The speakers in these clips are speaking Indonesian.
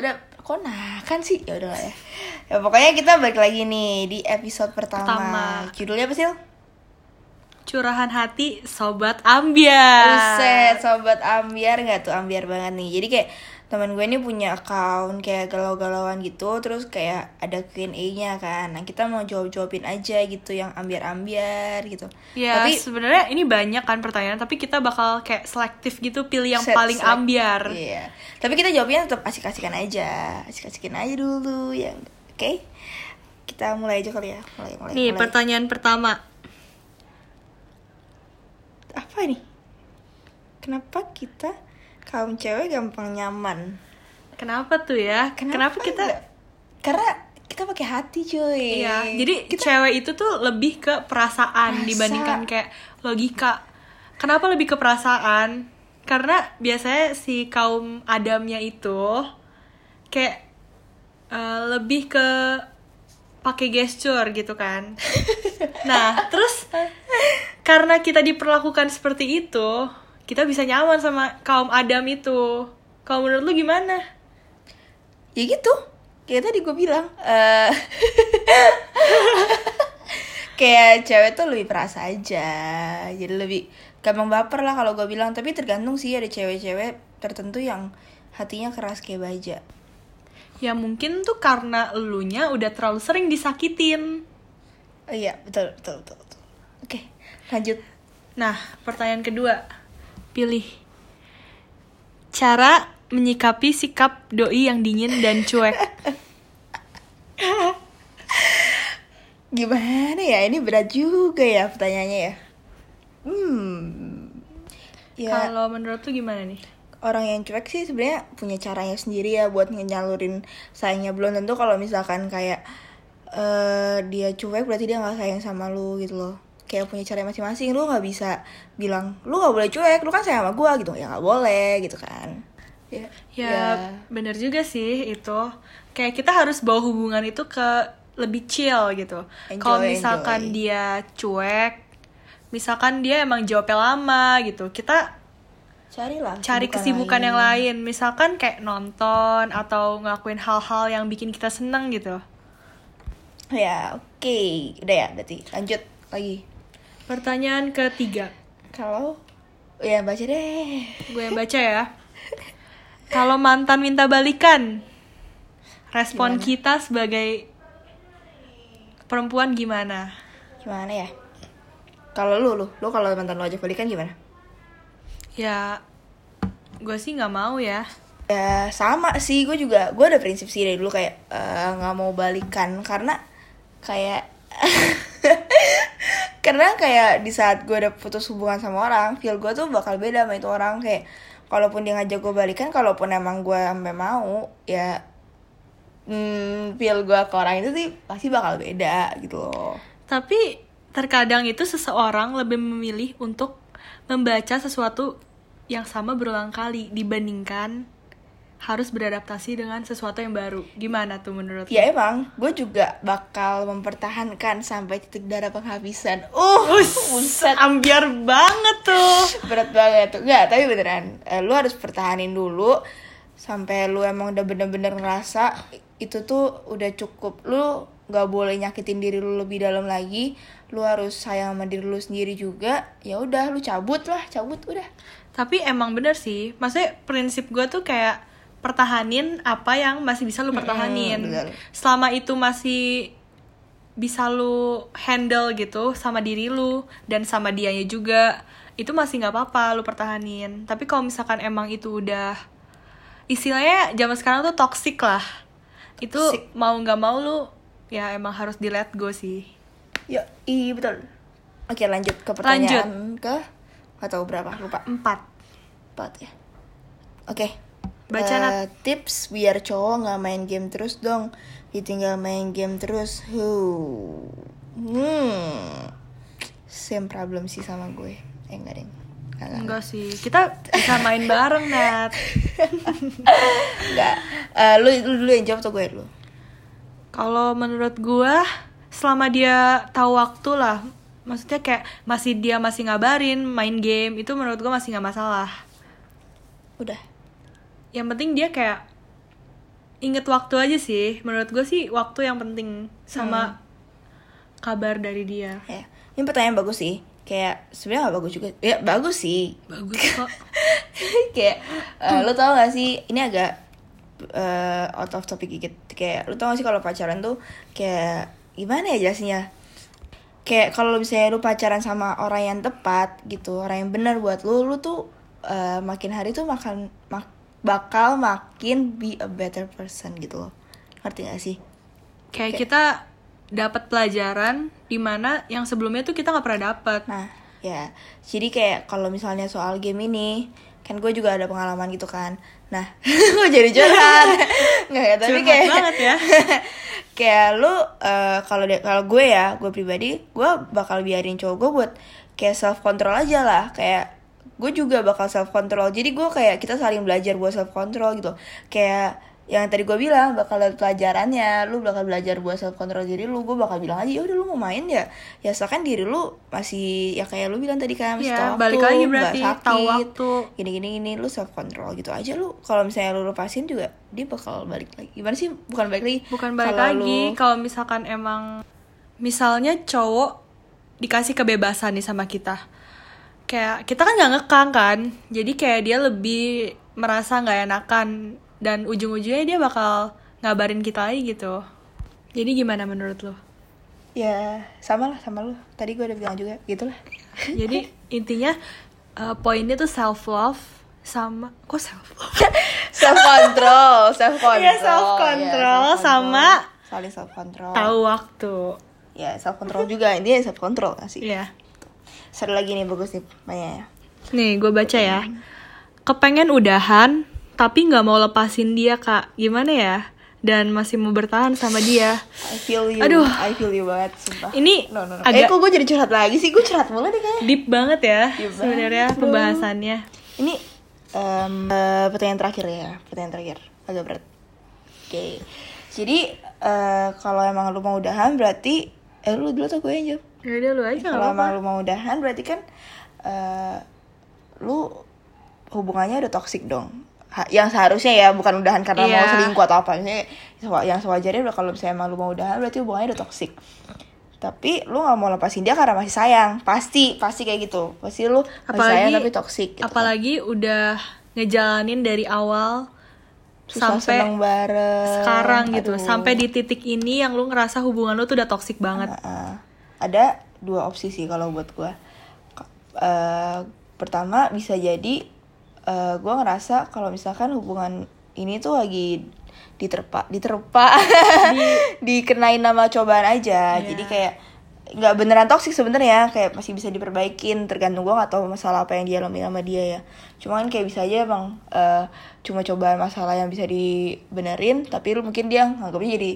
ada kok nah kan sih ya udah ya ya pokoknya kita balik lagi nih di episode pertama, Pertama. judulnya apa sih? Curahan hati sobat ambiar. Buset, sobat ambiar nggak tuh ambiar banget nih. Jadi kayak teman gue ini punya account kayak galau-galauan gitu, terus kayak ada Q&A-nya kan. Nah, kita mau jawab-jawabin aja gitu yang ambiar-ambiar gitu. Ya, Tapi sebenarnya ini banyak kan pertanyaan, tapi kita bakal kayak selektif gitu pilih yang set- paling select- ambiar. Iya. Tapi kita jawabnya tetap asik-asikan aja. Asik-asikin aja dulu yang oke. Kita mulai aja kali ya. Mulai mulai. Nih, mulai. pertanyaan pertama. apa nih? Kenapa kita kaum cewek gampang nyaman? Kenapa tuh ya? Kenapa, kita enggak? Karena kita pakai hati, cuy. Iya, jadi kita cewek itu tuh lebih ke perasaan Rasa. dibandingkan kayak logika. Kenapa lebih ke perasaan? Karena biasanya si kaum Adamnya itu kayak eh, lebih ke pakai gesture gitu kan. Nah, terus karena kita diperlakukan seperti itu, kita bisa nyaman sama kaum Adam itu. Kalau menurut lu gimana? ya gitu. Kayak tadi gue bilang, eh kayak cewek tuh lebih perasa aja. Jadi lebih gampang baper lah kalau gue bilang. Tapi tergantung sih ada cewek-cewek tertentu yang hatinya keras kayak baja. Ya mungkin tuh karena elunya udah terlalu sering disakitin. Oh iya, betul, betul, betul. betul. Oke, lanjut. Nah, pertanyaan kedua. Pilih. Cara menyikapi sikap doi yang dingin dan cuek. Gimana ya? Ini berat juga ya pertanyaannya ya. Hmm. Ya, Kalau menurut lu gimana nih? orang yang cuek sih sebenarnya punya caranya sendiri ya buat nyalurin sayangnya belum tentu kalau misalkan kayak eh dia cuek berarti dia nggak sayang sama lu gitu loh kayak punya cara masing-masing. Lu nggak bisa bilang lu nggak boleh cuek lu kan sayang sama gua gitu. Ya nggak boleh gitu kan. Ya, Ya, bener juga sih itu. Kayak kita harus bawa hubungan itu ke lebih chill gitu. Kalau misalkan enjoy. dia cuek, misalkan dia emang jawabnya lama gitu, kita carilah cari kesibukan yang lain. Misalkan kayak nonton atau ngelakuin hal-hal yang bikin kita seneng gitu. Ya oke. Udah ya berarti lanjut lagi pertanyaan ketiga. Kalau ya baca deh. Gue yang baca ya. Kalau mantan minta balikan respon Gimana? kita sebagai perempuan gimana? Gimana ya? Kalau lu lu lu kalau mantan lu ajak balikan gimana? Ya gue sih nggak mau ya. Ya sama sih. Gue juga gue ada prinsip sih dari dulu kayak eh, nggak mau balikan karena kayak karena kayak di saat gue udah putus hubungan sama orang feel gue tuh bakal beda sama itu orang. Kayak kalaupun dia ngajak gue balikan kalaupun emang gue sampai mau ya hmm, feel gue ke orang itu sih pasti bakal beda gitu loh. Tapi terkadang itu seseorang lebih memilih untuk membaca sesuatu yang sama berulang kali dibandingkan harus beradaptasi dengan sesuatu yang baru. Gimana tuh menurut ya emang gue juga bakal mempertahankan sampai titik darah penghabisan. Uh Us, buset. ambiar banget tuh. berat banget tuh. Nggak tapi beneran eh, lu harus pertahanin dulu sampai lu emang udah bener-bener ngerasa itu tuh udah cukup. Lu nggak boleh nyakitin diri lu lebih dalam lagi. Lu harus sayang sama diri lu sendiri juga. Ya udah lu cabut lah cabut udah. Tapi emang bener sih, maksudnya prinsip gue tuh kayak pertahanin apa yang masih bisa lu pertahanin. bener. Selama itu masih bisa lu handle gitu sama diri lu dan sama dianya juga, itu masih nggak apa-apa lu pertahanin. Tapi kalau misalkan emang itu udah istilahnya zaman sekarang tuh toxic lah. Itu Toxic. mau nggak mau lu ya emang harus di let go sih. ya iya betul oke lanjut ke pertanyaan ke nggak tahu berapa lupa Empat. empat ya oke Baca, Nat. tips biar cowok nggak main game terus dong. Ditinggal main game terus. Huh hmm. Same problem sih sama gue. Eh enggak deh Enggak, sih, kita bisa main bareng Nat. Enggak. Eh, lu, lu dulu yang jawab atau gue dulu? Kalau menurut gua selama dia tahu waktu lah, maksudnya kayak masih dia masih ngabarin main game itu menurut gua masih nggak masalah. udah Yang penting dia kayak inget waktu aja sih. Menurut gue sih waktu yang penting sama kabar dari dia. Ya ini pertanyaan bagus sih. Kayak sebenarnya gak bagus juga. Ya bagus sih. Bagus kok. Kayak eh, lo tau gak sih ini agak eh, out of topic dikit. Kayak lo tau gak sih kalau pacaran tuh kayak gimana ya jelasnya? Kayak kalau misalnya lu pacaran sama orang yang tepat gitu orang yang benar buat lu lu tuh eh, makin hari tuh makan mak- bakal makin be a better person gitu loh ngerti gak sih kayak kita dapat pelajaran di mana yang sebelumnya tuh kita nggak pernah dapat Nah, ya. Jadi kayak kalau misalnya soal game ini, kan gue juga ada pengalaman gitu kan. Nah, gue jadi curhat. Nggak ya, tapi kayak banget ya. kayak lu eh, kalau kalau gue ya, gue pribadi, gue bakal biarin cowok gue buat kayak self control aja lah. Kayak gue juga bakal self control. Jadi gue kayak kita saling belajar buat self control gitu. Kayak yang tadi gue bilang bakal ada pelajarannya. Lu bakal belajar buat self control diri lu. Gue bakal bilang aja ya udah lu mau main ya? Ya asalkan diri lu masih ya kayak lu bilang tadi kan masih tahu balik waktu, lagi berarti, sakit, tahu waktu. gini gini gini lu self control gitu aja. Lu kalau misalnya lu lepasin juga dia bakal balik lagi. Gimana sih? Bukan balik lagi. Bukan balik Kalau lagi. lu- kalau misalkan emang misalnya cowok dikasih kebebasan nih sama kita kayak kita kan nggak ngekang kan. Jadi kayak dia lebih merasa nggak enakan. Dan ujung-ujungnya dia bakal ngabarin kita lagi gitu. Jadi gimana menurut lo? Ya sama lah sama lu. Tadi gue udah bilang juga gitu lah jadi intinya eh, poinnya tuh self love sama kok self love self control self control Iya, self-control. sama- saling self control tahu waktu. Ya self control juga. Intinya self control gak sih? Iya satu lagi nih bagus nih banyak ya Nih, gue baca ya. Kepengen udahan, tapi nggak mau lepasin dia, Kak. Gimana ya? Dan masih mau bertahan sama dia. I feel you Aduh. I feel you banget sumpah Ini no, no, no. agak- eh kok gue jadi curhat lagi sih gue curhat mulu deh kayaknya Deep banget ya sebenarnya pembahasannya. ini em, eh, pertanyaan terakhir ya pertanyaan terakhir agak berat oke jadi eh, kalau emang lu mau udahan berarti eh lu dulu tuh gue yang jawab Ya udah lu aja kalau emang lu mau udahan berarti kan eh lu hubungannya udah toxic dong Ha- yang seharusnya ya bukan udahan karena mau Iya. selingkuh atau apa sewa- yang sewajarnya udah kalau misalnya emang lu mau udahan berarti hubungannya udah toxic tapi lu nggak mau lepasin dia karena masih sayang pasti pasti kayak gitu pasti lu masih Apalagi sayang tapi toxic gitu kan. apalagi udah ngejalanin dari awal Susah sampai bareng sekarang gitu, Aduh. sampai di titik ini yang lu ngerasa hubungan lu tuh udah toxic banget. Heeh. Ada dua opsi sih kalau buat gue pertama bisa jadi eh gue ngerasa kalau misalkan hubungan ini tuh lagi diterpa diterpa dikenain nama cobaan aja. Iya. jadi kayak nggak beneran toksik sebenarnya kayak masih bisa diperbaikin tergantung gue tahu masalah apa yang dia alami sama dia ya. Cuma kan kayak bisa aja emang eh, cuma cobaan masalah yang bisa dibenerin tapi lu mungkin dia nganggapnya jadi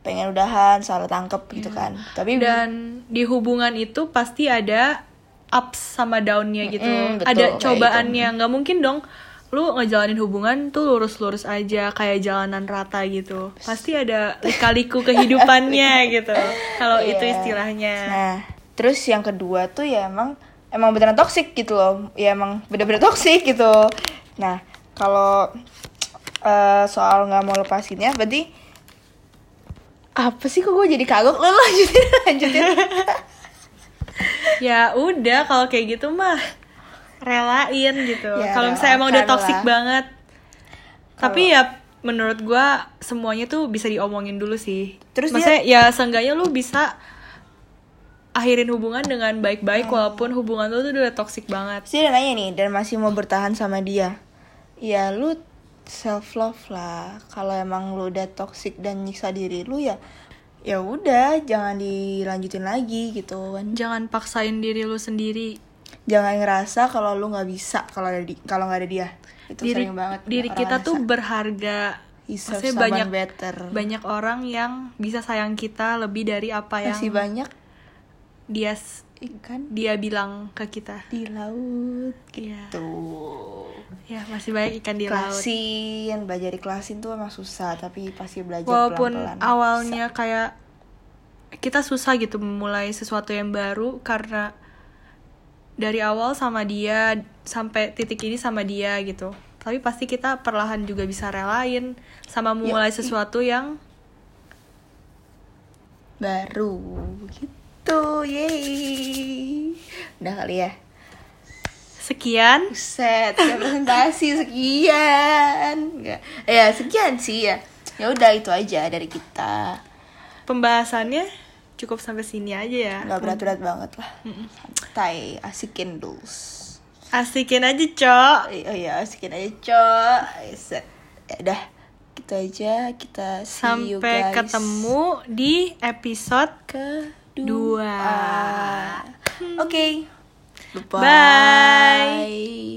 pengen udahan salah tangkep gitu kan. Tapi dan di hubungan itu pasti ada ups sama downnya gitu. Mm-mm, betul, ada kayak cobaannya. Nggak mungkin dong lu ngejalanin hubungan tuh lurus-lurus aja kayak jalanan rata gitu. Pasti ada lika-liku kehidupannya gitu kalau itu Iya. istilahnya. Nah, terus yang kedua tuh ya emang emang beneran toksik gitu loh. Ya emang bener-bener toksik gitu. Nah, kalau eh, soal nggak mau lepasinnya berarti apa sih? Kok gue jadi kagok? Lo lanjutin lanjutin. Ya udah kalau kayak gitu mah relain gitu. Ya, kalau misalnya emang udah toxic lah. banget. Tapi ya menurut gua semuanya tuh bisa diomongin dulu sih. Terus maksudnya ya seenggaknya lu bisa akhirin hubungan dengan baik-baik Hmm. walaupun hubungan lu tuh udah toxic banget. Sih dia nanya nih dan masih mau bertahan sama dia. Ya lu self love lah. Kalau emang lu udah toxic dan nyiksa diri lu ya ya udah jangan dilanjutin lagi gitu kan. jangan paksain diri lu sendiri Jangan ngerasa kalau lu nggak bisa kalau ada di kalau nggak ada dia. Itu diri sering banget diri orang kita tuh ngerasa. berharga maksudnya banyak better. banyak orang yang bisa sayang kita lebih dari apa yang masih banyak dia ikan dia bilang ke kita di laut Iya. Tuh. Ya, masih banyak ikan di laut. Klasin, belajar klasin tuh emang susah, tapi pasti belajar Walaupun pelan-pelan. awalnya kayak kita susah gitu memulai sesuatu yang baru karena dari awal sama dia sampai titik ini sama dia gitu. tapi pasti kita perlahan juga bisa relain sama memulai sesuatu yang baru gitu yeay udah kali ya sekian. Set presentasi sekian. Enggak. ya sekian sih ya. Ya udah itu aja dari kita. Pembahasannya cukup sampai sini aja ya. Nggak berat-berat banget lah. Santai asikin dulu asikin aja cok. Oh iya asikin aja cok. Set. Ya udah gitu aja. Kita see you sampai guys. ketemu di episode kedua. Dua. Oke Bye.